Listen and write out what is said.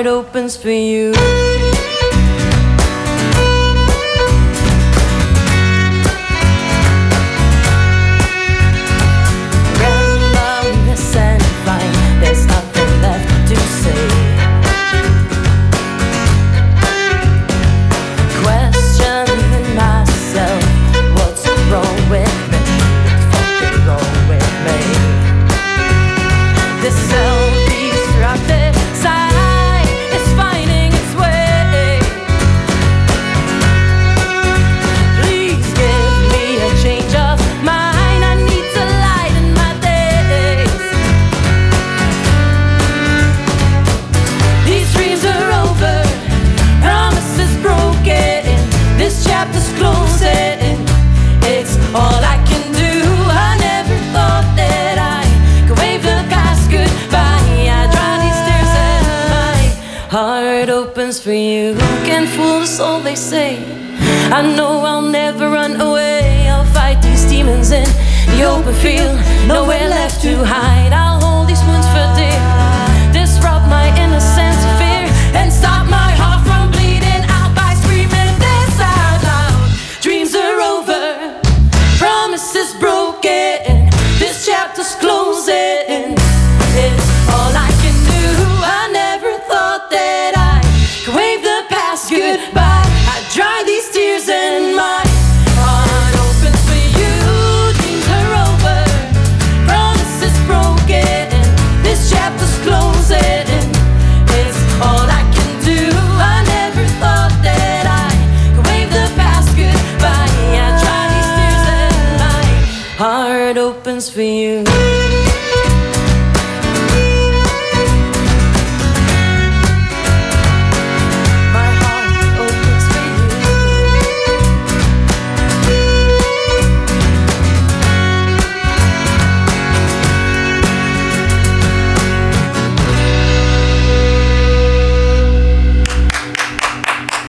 heart opens for you. happens for you. Can fool the all they say? I know I'll never run away. I'll fight these demons in the open field. Nowhere left to hide. it opens for you.